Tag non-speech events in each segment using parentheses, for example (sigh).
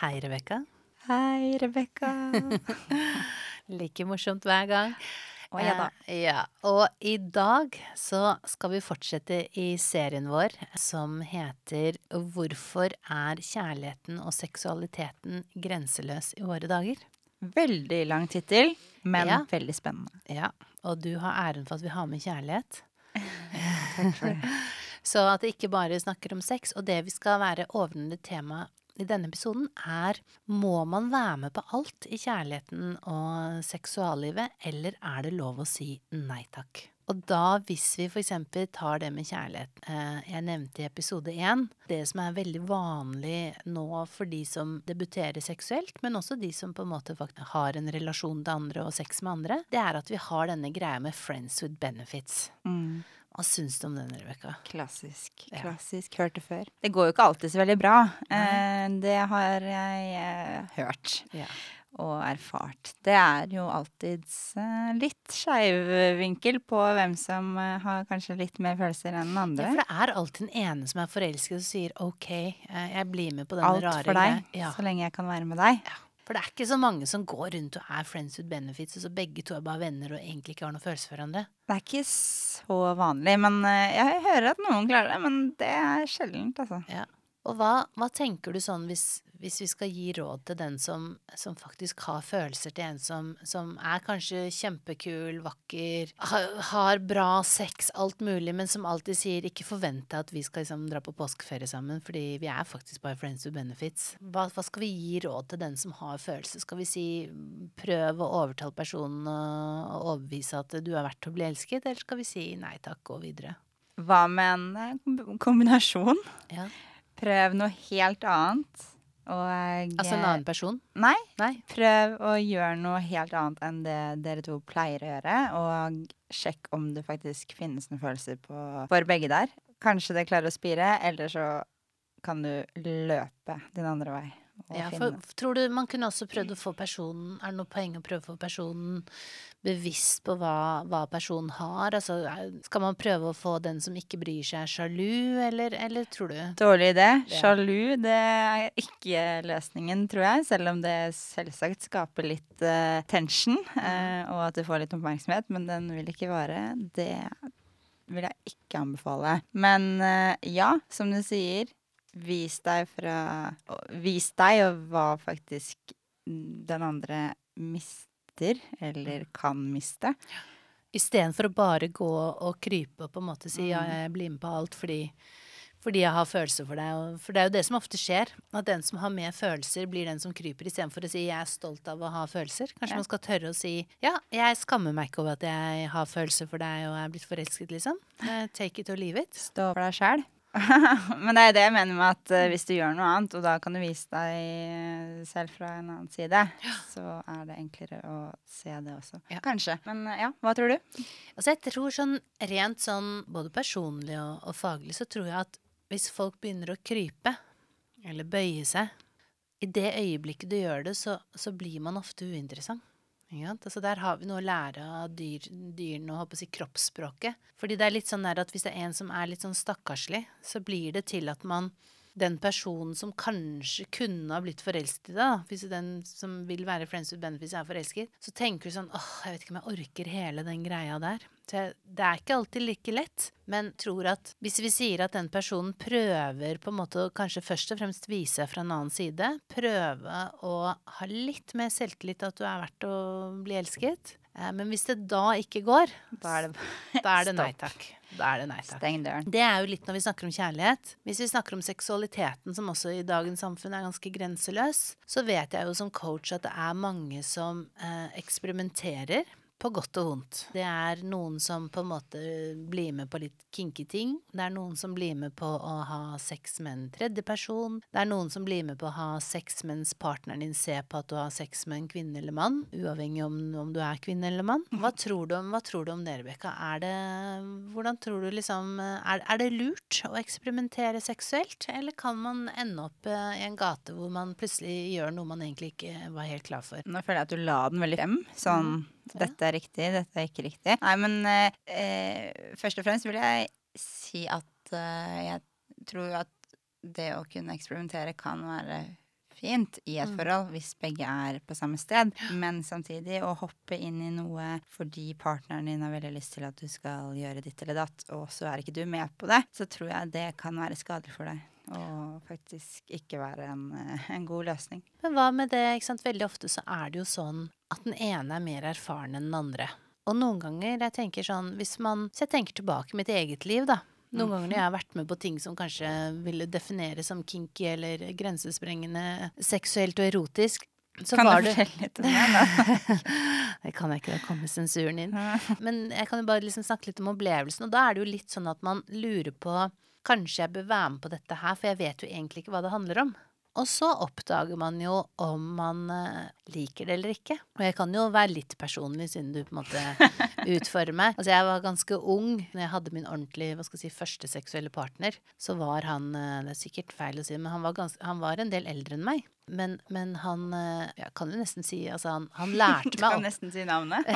Hei, Rebekka. Hei, Rebekka. (laughs) like morsomt hver gang. Å ja da. Eh, ja. Og i dag så skal vi fortsette i serien vår som heter Hvorfor er kjærligheten og seksualiteten grenseløs i våre dager? Veldig lang tittel, men Ja. veldig spennende. Ja, og du har æren for at vi har med kjærlighet. (laughs) Takk for det. (laughs) Så at det ikke bare snakker om sex. Og det vi skal være overordnet tema i denne episoden, er må man være med på alt i kjærligheten og seksuallivet, eller er det lov å si nei takk? Og da, hvis vi eksempel tar det med kjærlighet eh, Jeg nevnte i episode én det som er veldig vanlig nå for de som debuterer seksuelt, men også de som på en måte har en relasjon til andre og sex med andre, det er at vi har denne greia med friends with benefits. Mm. Hva syns du om den, Rebekka? Klassisk. Klassisk. Hørt det før. Det går jo ikke alltid så veldig bra. Eh, det har jeg eh, hørt Ja. og erfart. Det er jo alltids eh, litt skeiv vinkel på hvem som eh, har kanskje litt mer følelser enn den andre. Ja, for det er alltid den ene som er forelsket og sier OK, eh, jeg blir med på Alt rare for deg. Ja. så lenge jeg kan være med deg. For det er ikke så mange som går rundt og er friends with benefits, og så begge to er bare venner og egentlig ikke har noe følelse for hverandre. Det er ikke så vanlig, men eh, jeg hører at noen klarer det. Men det er sjeldent, altså. Ja. Og hva, hva tenker du sånn hvis, hvis vi skal gi råd til den som, som faktisk har følelser til en som, som er kanskje kjempekul, vakker, har, har bra sex, alt mulig, men som alltid sier ikke forvent deg at vi skal liksom dra på påskeferie sammen, fordi vi er faktisk bare friends with benefits. Hva, hva skal vi gi råd til den som har følelser? Skal vi si prøv å overtale personen og, og overbevise at du er verdt å bli elsket, eller skal vi si nei takk, gå videre? Hva med en eh, kombinasjon? Ja. Prøv noe helt annet. Og Altså en annen person? Nei, Nei? prøv å gjøre noe helt annet enn det dere to pleier å gjøre. Og sjekk om det faktisk finnes noen følelser på, for begge der. Kanskje det klarer å spire, eller så kan du løpe din andre vei. Ja, for tror du man kunne også prøvd å få personen Er det noe poeng å prøve å få personen bevisst på hva, hva personen har? Altså, skal man prøve å få den som ikke bryr seg, sjalu, eller, eller tror du Dårlig idé. Ja. Sjalu, det er ikke løsningen, tror jeg. Selv om det selvsagt skaper litt uh, tension, uh, og at du får litt oppmerksomhet. Men den vil ikke vare. Det vil jeg ikke anbefale. Men uh, ja, som du sier, vis deg fra Vis deg og hva faktisk den andre mister, eller kan miste. Istedenfor å bare gå og krype og på en måte si ja, Mm. jeg blir med på alt fordi, fordi jeg har følelser for deg. For det er jo det som ofte skjer. At den som har mer følelser, blir den som kryper, istedenfor å si jeg er stolt av å ha følelser. Kanskje Ja. man skal tørre å si ja, jeg skammer meg ikke over at jeg har følelser for deg og er blitt forelsket, liksom. Eh, Take it or leave it. Stå for deg sjæl. (laughs) Men det er det jeg mener med at uh, hvis du gjør noe annet, og da kan du vise deg eh, selv fra en annen side, så er det enklere å se det også. Ja. Kanskje. Men uh, ja, hva tror du? Altså jeg tror sånn rent sånn både personlig og, og faglig så tror jeg at hvis folk begynner å krype eller bøye seg, i det øyeblikket du gjør det, så, så blir man ofte uinteressant. Sant? Altså der har vi noe å lære av dyr, dyrene og si kroppsspråket. Fordi det er litt sånn at hvis det er en som er litt sånn stakkarslig, så blir det til at man den personen som kanskje kunne ha blitt forelsket i deg, hvis den som vil være friends with benefits er forelsket, så tenker du sånn åh, jeg vet ikke om jeg orker hele den greia der. Jeg, det er ikke alltid like lett, men tror at hvis vi sier at den personen prøver på en måte å kanskje først og fremst vise seg fra en annen side, prøve å ha litt mer selvtillit at du er verdt å bli elsket, eh, men hvis det da ikke går, Da er det da er det nei (laughs) takk. Da er det nei takk. Steng døren. Det er jo litt når vi snakker om kjærlighet. Hvis vi snakker om seksualiteten, som også i dagens samfunn er ganske grenseløs, så vet jeg jo som coach at det er mange som eh, eksperimenterer. På godt og vondt. Det er noen som på en måte blir med på litt kinky ting. Det er noen som blir med på å ha sex med en tredjeperson. Det er noen som blir med på å ha sex mens partneren din ser på at du har sex med en kvinne eller mann. Uavhengig om, om du er kvinne eller mann. Hva tror du om, hva tror du om det, Rebekka? Er det Hvordan tror du liksom er, er det lurt å eksperimentere seksuelt? Eller kan man ende opp eh, i en gate hvor man plutselig gjør noe man egentlig ikke var helt klar for? Nå føler jeg at du la den veldig frem. Sånn Dette er riktig, dette er ikke riktig. Nei, men eh, eh, først og fremst vil jeg si at eh, jeg tror at det å kunne eksperimentere kan være fint i et forhold hvis begge er på samme sted. Men samtidig å hoppe inn i noe fordi partneren din har veldig lyst til at du skal gjøre ditt eller datt, og så er ikke du med på det, så tror jeg det kan være skadelig for deg. Og faktisk ikke være en, eh, en god løsning. Men hva med det, ikke sant. Veldig ofte så er det jo sånn at den ene er mer erfaren enn den andre. Og noen ganger, jeg tenker sånn, hvis man Så jeg tenker tilbake mitt eget liv, da. Noen ganger når jeg har vært med på ting som kanskje ville defineres som kinky eller grensesprengende seksuelt og erotisk, så kan du fortelle litt om det? da? (laughs) Det kan jeg ikke, da kommer sensuren inn. Men jeg kan jo bare liksom snakke litt om opplevelsen, og da er det jo litt sånn at man lurer på Kanskje jeg bør være med på dette her, for jeg vet jo egentlig ikke hva det handler om. Og så oppdager man jo om man eh, liker det eller ikke. Og jeg kan jo være litt personlig, siden du på en måte (laughs) utfordrer meg. Altså jeg var ganske ung når jeg hadde min ordentlig, hva skal jeg si, første seksuelle partner. Så var han eh, Det er sikkert feil å si, men han var, gans, han var en del eldre enn meg. Men, men han eh, Jeg kan jo nesten si Altså, han, han (laughs) lærte Du kan nesten si navnet.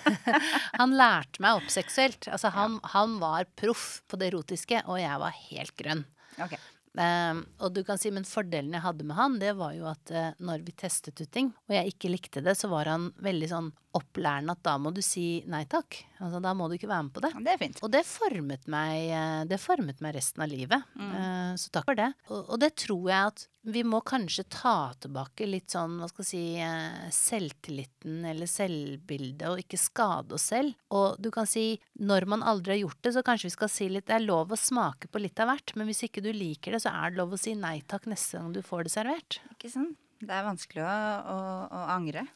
(laughs) han lærte meg opp seksuelt. Altså, han, han var proff på det erotiske, og jeg var helt grønn. Ok. Ehm, og du kan si, men fordelen jeg hadde med han, det var jo at eh, når vi testet ut ting, og jeg ikke likte det, så var han veldig sånn opplærende at da må du si nei takk. Altså, da må du ikke være med på det. Det er fint. Og det formet meg, eh, det formet meg resten av livet. Eh, Så takk for det. Og, og det tror jeg at vi må kanskje ta tilbake litt sånn, hva skal jeg si, selvtilliten eller selvbildet, og ikke skade oss selv. Og du kan si, når man aldri har gjort det, så kanskje vi skal si litt, det er lov å smake på litt av hvert, men hvis ikke du liker det, så er det lov å si nei takk neste gang du får det servert. Ikke sant? Det er vanskelig å, å, å angre.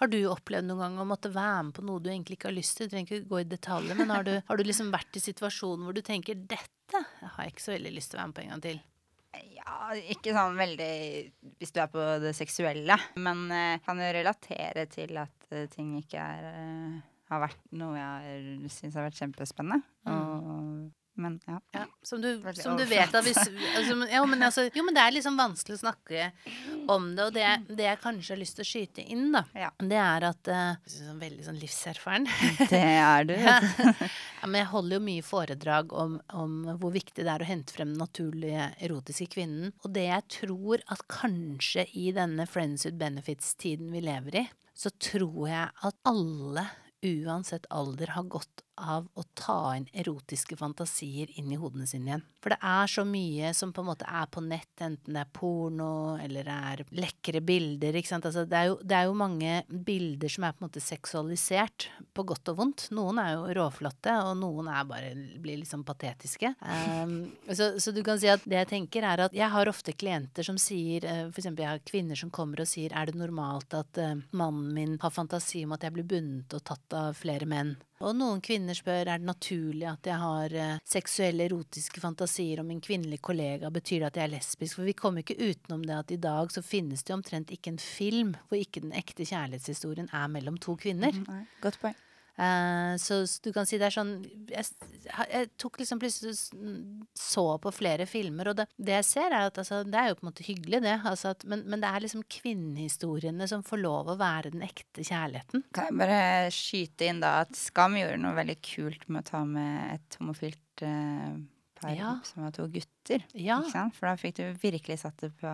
Har du opplevd noen gang å måtte være med på noe du egentlig ikke har lyst til? Du trenger ikke gå i detaljer, men har du, (laughs) har du liksom vært i situasjonen hvor du tenker dette har jeg ikke så veldig lyst til å være med på en gang til? Ja, ikke sånn veldig hvis du er på det seksuelle, men eh, kan jo relatere til at eh, ting ikke er eh, har vært noe jeg syns har vært kjempespennende. Og, men ja. Ja, som du, som du vet at hvis altså, jo, men altså, jo, men det er liksom vanskelig å snakke om det, og det, det jeg kanskje har lyst til å skyte inn, da, Ja. det er at uh, er Veldig sånn livserfaren. (laughs) Det er du. Ja. (laughs) ja, men jeg holder jo mye foredrag om, om hvor viktig det er å hente frem den naturlige erotiske kvinnen. Og det jeg tror at kanskje i denne friends with benefits-tiden vi lever i, så tror jeg at alle, uansett alder, har godt av å ta inn erotiske fantasier inn i hodene sine igjen. For det er så mye som på en måte er på nett, enten det er porno eller det er lekre bilder, ikke sant. Altså, det, er jo, det er jo mange bilder som er på en måte seksualisert, på godt og vondt. Noen er jo råflotte, og noen er bare blir liksom patetiske. Um, så, så du kan si at det jeg tenker er at jeg har ofte klienter som sier, eh, for eksempel jeg har kvinner som kommer og sier er det normalt at uh, mannen min har fantasi om at jeg blir bundet og tatt av flere menn? Og noen kvinner spør er det naturlig at jeg har eh, seksuelle erotiske fantasier om min kvinnelige kollega, betyr det at jeg er lesbisk? For vi kommer ikke utenom det at i dag så finnes det omtrent ikke en film hvor ikke den ekte kjærlighetshistorien er mellom to kvinner. Nei, Godt poeng. Eh, så s- du kan si det er sånn Jeg, jeg tok liksom plutselig så på flere filmer, og det, det jeg ser, er at altså, det er jo på en måte hyggelig, det. Altså at, men, men det er liksom kvinnehistoriene som får lov å være den ekte kjærligheten. Kan jeg bare skyte inn da at Skam gjorde noe veldig kult med å ta med et homofilt eh, par Ja. som var to gutter. Ja. For da fikk du virkelig satt det på,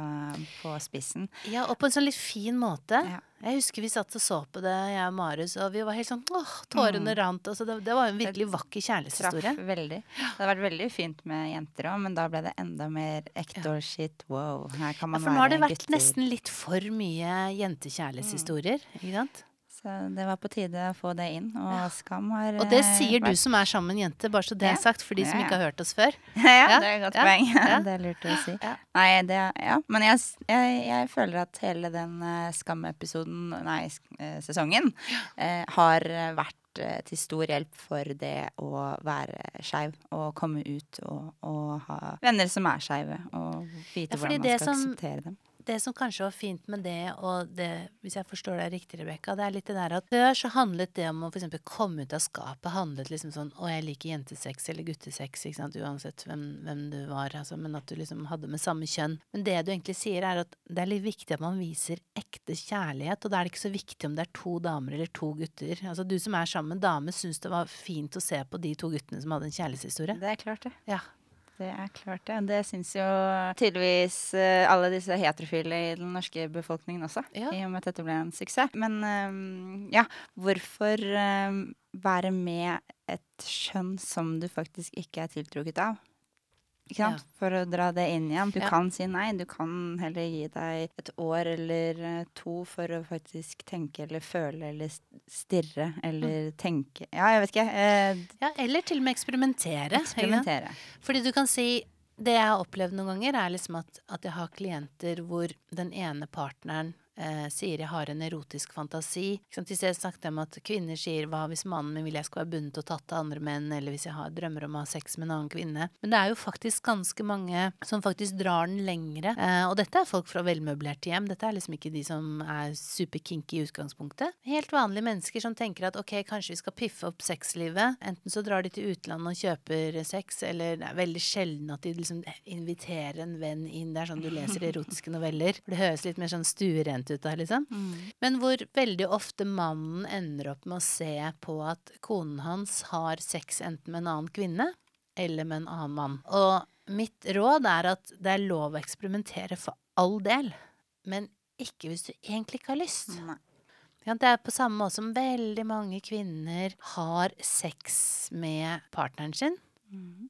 på spissen. Ja, og på en sånn litt fin måte. Ja. Jeg husker vi satt og så på det, jeg og Marius, og vi var helt sånn åh, tårene rant. Altså, det, det var en virkelig vakker Traff kjærlighetshistorie. veldig. Det hadde vært veldig fint med jenter òg, men da ble det enda mer ekte og shit. Wow, her kan man for nå har det vært gutter. nesten litt for mye jentekjærlighetshistorier, ikke sant? Så det var på tide å få det inn. Og Skam har Og det sier sier du som er sammen med en jente, bare så det Ja. er sagt, for de som Ja, ikke har hørt oss før. (laughs) ja, Ja, det er et godt ja, poeng. ja. (laughs) det er lurt å si. Ja. Nei, det Ja. Men jeg, jeg, jeg føler at hele den uh, Skam-episoden, nei, eh, sesongen, uh, har eh, vært eh, til stor hjelp for det å være skeiv og komme ut og, og ha venner som er skeive, og vite Ja, hvordan man skal akseptere dem. Det som kanskje var fint med det, og det, hvis jeg forstår deg riktig, Rebekka, det er litt det der at før så handlet det om å eksempel komme ut av skapet, handlet liksom sånn å, jeg liker jentesex eller guttesex, ikke sant, uansett hvem, hvem du var, altså, men at du liksom hadde med samme kjønn. Men det du egentlig sier, er at det er litt viktig at man viser ekte kjærlighet, og da er det ikke så viktig om det er to damer eller to gutter. Altså, du som er sammen med en dame, syns det var fint å se på de to guttene som hadde en kjærlighetshistorie. Det er klart, det. Ja. Det er klart, det. Det syns jo tydeligvis eh, alle disse heterofile i den norske befolkningen også. Ja. I og med at dette ble en suksess. Men eh, ja, hvorfor eh, være med et skjønn som du faktisk ikke er tiltrukket av? Ikke sant? For å dra det inn igjen. Du Ja. kan si nei. Du kan heller gi deg et år eller eh, to for å faktisk tenke eller føle eller stirre eller tenke Ja, jeg vet ikke. Eh, Ja, eller til og med eksperimentere. eksperimentere. Fordi du kan si Det jeg har opplevd noen ganger, er liksom at, at jeg har klienter hvor den ene partneren eh, sier jeg har en erotisk fantasi. I stedet snakket jeg om at kvinner sier hva hvis mannen min vil jeg skal være bundet og tatt av andre menn, eller hvis jeg har drømmer om å ha sex med en annen kvinne. Men det er jo faktisk ganske mange som faktisk drar den lengre. Eh, og dette er folk fra velmøblerte hjem. Dette er liksom ikke de som er superkinky i utgangspunktet. Helt vanlige mennesker som tenker at ok, kanskje vi skal piffe opp sexlivet. Enten så drar de til utlandet og kjøper sex, eller det er veldig sjelden at de liksom inviterer en venn inn. Det er sånn du leser erotiske noveller. Det høres litt mer sånn stuerent ut av, liksom. Men hvor veldig ofte mannen ender opp med å se på at konen hans har sex enten med en annen kvinne eller med en annen mann. Og mitt råd er at det er lov å eksperimentere for all del, men ikke hvis du egentlig ikke har lyst. Nei. Ja, det er på samme måte som veldig mange kvinner har sex med partneren sin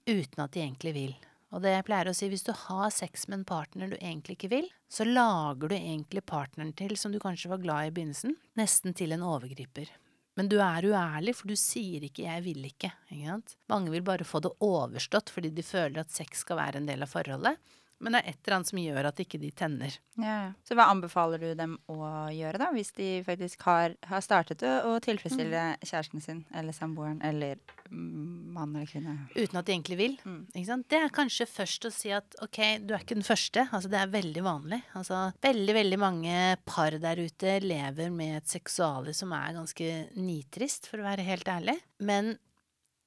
uten at de egentlig vil. Og det jeg pleier å si, hvis du har sex med en partner du egentlig ikke vil, så lager du egentlig partneren til, som du kanskje var glad i i begynnelsen, nesten til en overgriper. Men du er uærlig, for du sier ikke 'jeg vil ikke'. ikke? Mange vil bare få det overstått fordi de føler at sex skal være en del av forholdet. Men det er et eller annet som gjør at ikke de tenner. Ja, ja. Så hva anbefaler du dem å gjøre, da? Hvis de faktisk har, har startet å, tilfredsstille kjæresten sin, eller samboeren, eller mm, mann eller kvinne? Uten at de egentlig vil. Ikke sant? Det er kanskje først å si at ok, du er ikke den første. Altså, det er veldig vanlig. Altså, veldig, veldig mange par der ute lever med et seksuale som er ganske nitrist, for å være helt ærlig. Men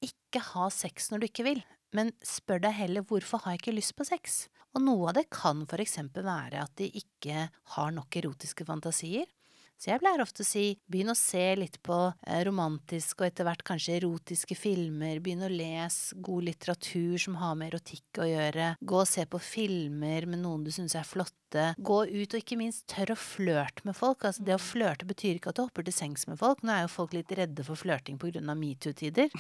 ikke ha sex når du ikke vil. Men spør deg heller hvorfor har jeg ikke lyst på sex? Og noe av det kan for eksempel være at de ikke har nok erotiske fantasier. Så jeg pleier ofte å si begynn å se litt på romantiske romantisk og etter hvert kanskje erotiske filmer. Begynn å lese god litteratur som har med erotikk å gjøre. Gå og se på filmer med noen du syns er flotte. Gå ut, og ikke minst tør å flørte med folk. Altså Det å flørte betyr ikke at du hopper til sengs med folk. Nå er jo folk litt redde for flørting pga. metoo-tider. (laughs)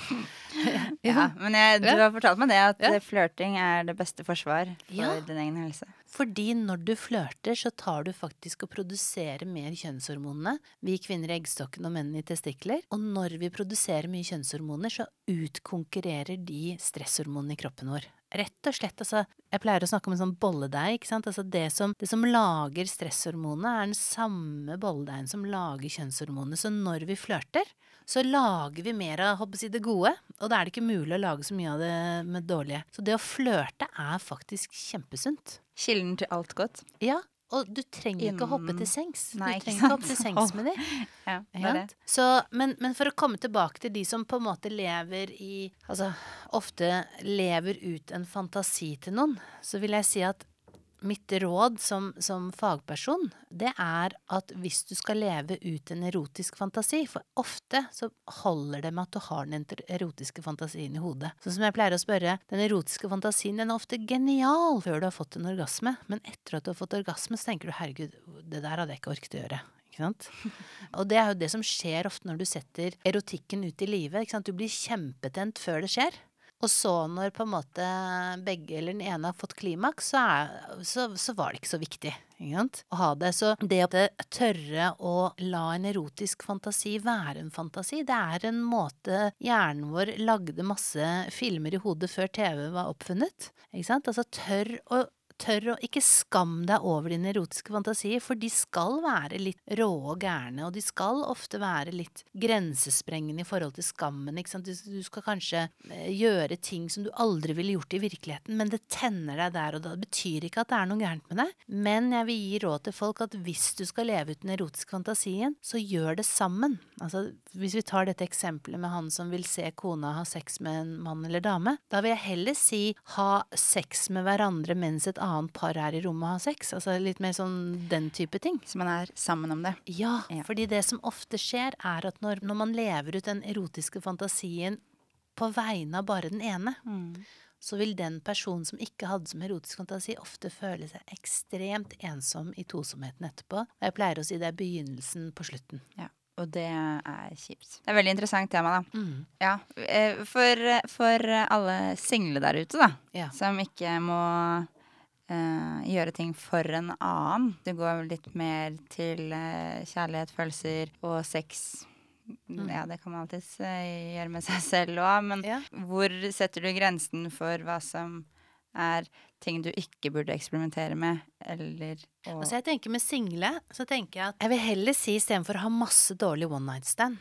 Ja, men jeg, du har fortalt meg det, at Ja. eh, flørting er det beste forsvar for Ja. din egen helse. Fordi når du flørter, så tar du faktisk og produserer mer kjønnshormonene. Vi kvinner i eggstokken og menn i testikler. Og når vi produserer mye kjønnshormoner, så utkonkurrerer de stresshormonene i kroppen vår. Rett og slett, altså Jeg pleier å snakke om en sånn bolledeig, ikke sant. Altså det som, det som lager stresshormonene, er den samme bolledeigen som lager kjønnshormonene. Så når vi flørter, så lager vi mer av håper jeg, det gode. Og da er det ikke mulig å lage så mye av det med dårlige. Så det å flørte er faktisk kjempesunt. Kilden til alt godt. Ja, og du trenger ikke å hoppe til sengs. Nei, du trenger ikke å hoppe til sengs med dem. Ja, det det. Så, men, men for å komme tilbake til de som på en måte lever i Altså ofte lever ut en fantasi til noen, så vil jeg si at mitt råd som, som fagperson, det er at hvis du skal leve ut en erotisk fantasi For ofte så holder det med at du har den erotiske fantasien i hodet. Sånn som jeg pleier å spørre, den erotiske fantasien den er ofte genial før du har fått en orgasme, men etter at du har fått orgasme, så tenker du herregud, det der hadde jeg ikke orket å gjøre. (laughs) Og det er jo det som skjer ofte når du setter erotikken ut i livet. Du blir kjempetent før det skjer. Og så når på en måte begge eller den ene har fått klimaks, så, er, så, så var det ikke så viktig ikke sant? å ha det. Så det å tørre å la en erotisk fantasi være en fantasi, det er en måte hjernen vår lagde masse filmer i hodet før TV var oppfunnet. Ikke sant? Altså tør å Tør å ikke skam deg over dine erotiske fantasier, for de skal være litt rå og gærne, og de skal ofte være litt grensesprengende i forhold til skammen. Ikke sant? Du, skal kanskje eh, gjøre ting som du aldri ville gjort i virkeligheten, men det tenner deg der og da. Det betyr ikke at det er noe gærent med deg, men jeg vil gi råd til folk at hvis du skal leve ut den erotiske fantasien, så gjør det sammen. Altså, hvis vi tar dette eksempelet med han som vil se kona ha sex med en mann eller dame, da vil jeg heller si ha sex med hverandre mens et annet par er i rommet og har sex. Altså litt mer sånn den type ting. Så man er sammen om det. Ja, Ja. fordi det som ofte skjer, er at når, når man lever ut den erotiske fantasien på vegne av bare den ene, så vil den personen som ikke hadde som erotisk fantasi, ofte føle seg ekstremt ensom i tosomheten etterpå. Og jeg pleier å si det er begynnelsen på slutten. Ja. Og det er kjipt. Det er veldig interessant tema, da. Mm. Ja, eh, for, for alle single der ute, da, Ja. som ikke må eh, gjøre ting for en annen. Det går litt mer til eh, kjærlighet, følelser og sex. Ja, det kan man alltids eh, gjøre med seg selv òg, men Ja. hvor setter du grensen for hva som er ting du ikke burde eksperimentere med, eller å Altså jeg tenker Med single så tenker jeg at jeg vil heller si istedenfor å ha masse dårlig one night stand,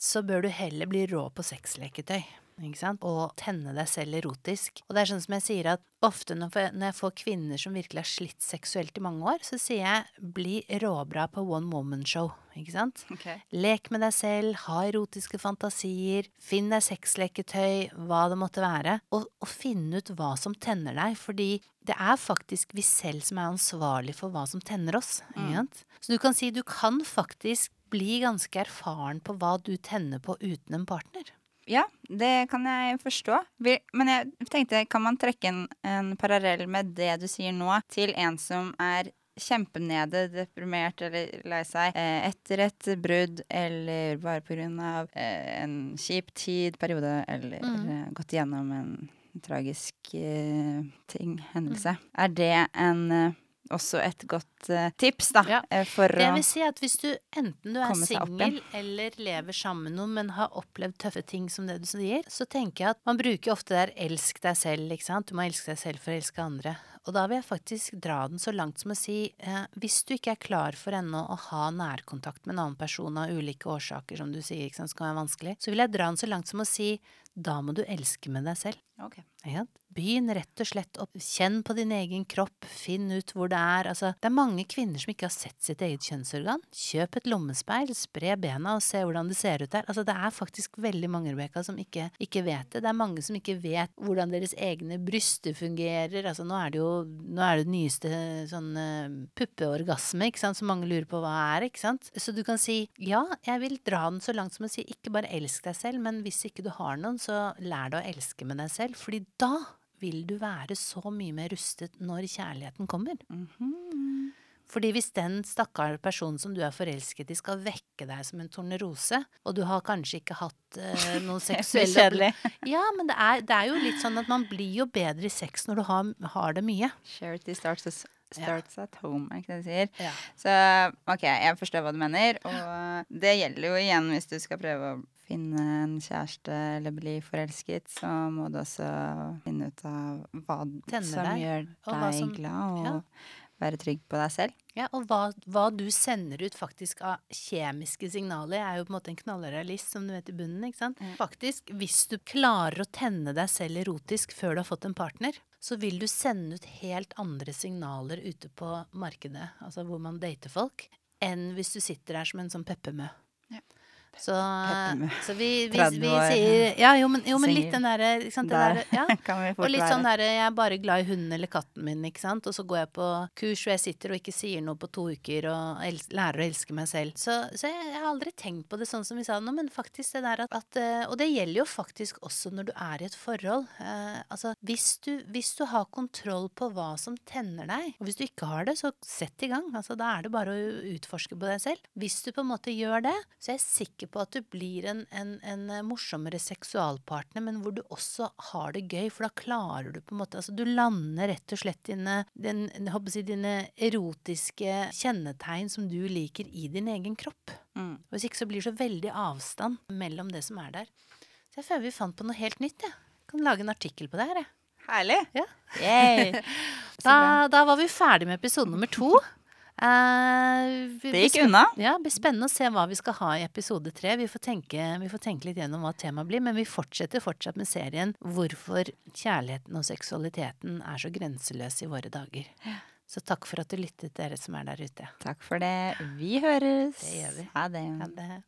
så bør du heller bli rå på sexleketøy. Ikke sant? Og tenne deg selv erotisk. Og det er sånn som jeg sier at ofte når jeg- får kvinner som virkelig har slitt seksuelt i mange år, så sier jeg bli råbra på one woman show. Ikke sant? Okay. Lek med deg selv, ha erotiske fantasier, finn deg sexleketøy, hva det måtte være, og, og finn ut hva som tenner deg, fordi det er faktisk vi selv som er ansvarlig for hva som tenner oss. Ikke sant? Så du kan si du kan faktisk bli ganske erfaren på hva du tenner på uten en partner. Ja, det kan jeg forstå. Men jeg tenkte, kan man trekke en, en parallell med det du sier nå, til en som er kjempenede, deprimert eller lei seg eh, etter et brudd, eller bare av eh, en kjip tid, periode, eller eh, gått gjennom en tragisk eh, ting, hendelse. Er det en eh, også et godt uh, tips, da, Ja. eh, for Det vil si at hvis du enten du er singel eller lever sammen med noen, men har opplevd tøffe ting som det du sier, så tenker jeg at man bruker ofte det der 'elsk deg selv', ikke sant. Du må elske deg selv for å elske andre. Og da vil jeg faktisk dra den så langt som å si eh, hvis du ikke er klar for ennå å ha nærkontakt med en annen person av ulike årsaker, som du sier, ikke sant, som kan være vanskelig, så vil jeg dra den så langt som å si da må du elske med deg selv. Okay. Ja. Begynn rett og slett å Kjenn på din egen kropp. Finn ut hvor det er. Altså, det er mange kvinner som ikke har sett sitt eget kjønnsorgan. Kjøp et lommespeil, spre bena og se hvordan det ser ut der. Altså, det er faktisk veldig mange Rebecca, som ikke, ikke vet det. Det er mange som ikke vet hvordan deres egne bryster fungerer. Altså, nå er det jo nå er det, det nyeste sånn eh, puppeorgasme, ikke sant, som mange lurer på hva er, ikke sant. Så du kan si ja, jeg vil dra den så langt som å si ikke bare elsk deg selv, men hvis ikke du har noen, så lær deg å elske med deg selv. Fordi da vil du være så mye mer rustet når kjærligheten kommer. Fordi hvis den stakkars personen som du er forelsket i, skal vekke deg som en tornerose, og du har kanskje ikke hatt uh, (laughs) noen seksuelle Kjedelig. Ja, men det er, det er jo litt sånn at man blir jo bedre i sex når du har, har det mye. Charity starts, starts at home, er ikke det de sier? Ja. Så OK, jeg forstår hva du mener. Og det gjelder jo igjen hvis du skal prøve å finne en kjæreste eller bli forelsket, så må du også finne ut av hva Tenne som deg, gjør deg som- glad, og ja. være trygg på deg selv. Ja, og hva, hva du sender ut faktisk av kjemiske signaler, er jo på en måte en knallrealist, som du vet i bunnen. ikke sant? Faktisk, hvis du klarer å tenne deg selv erotisk før du har fått en partner, så vil du sende ut helt andre signaler ute på markedet, altså hvor man dater folk, enn hvis du sitter der som en sånn peppermø. Så, så vi, vi, 30 vi sier Ja, jo, men, jo, men litt den derre Der ja. (laughs) Og litt sånn derre jeg er bare glad i hunden eller katten min, ikke sant. Og så går jeg på kurs hvor jeg sitter og ikke sier noe på to uker og lærer å elske meg selv. Så, så jeg, jeg har aldri tenkt på det sånn som vi sa nå, men faktisk det der at, at eh, Og det gjelder jo faktisk også når du er i et forhold. Eh, altså hvis du, hvis du har kontroll på hva som tenner deg, og hvis du ikke har det, så sett i gang. Altså da er det bare å utforske på deg selv. Hvis du på en måte gjør det, så er jeg sikker på at du blir en, en, en eh, morsommere seksualpartner, men hvor du også har det gøy, for da klarer du på en måte Altså du lander rett og slett dine, den, si, dine erotiske kjennetegn som du liker i din egen kropp. Mm. Hvis ikke så blir det så veldig avstand mellom det som er der. Så jeg føler vi fant på noe helt nytt, jeg. Kan lage en artikkel på det her, jeg. Herlig! Ja. (laughs) Da, da var vi ferdig med episode nummer to. Eh, vi- Det gikk unna. Ja, det blir spennende å se hva vi skal ha i episode tre. Vi får tenke, vi får tenke litt gjennom hva temaet blir, men vi fortsetter fortsatt med serien Hvorfor kjærligheten og seksualiteten er så grenseløs i våre dager. Så takk for at du lyttet, dere som er der ute. Takk for det. Vi høres. Det gjør vi. Ha det. Ha det.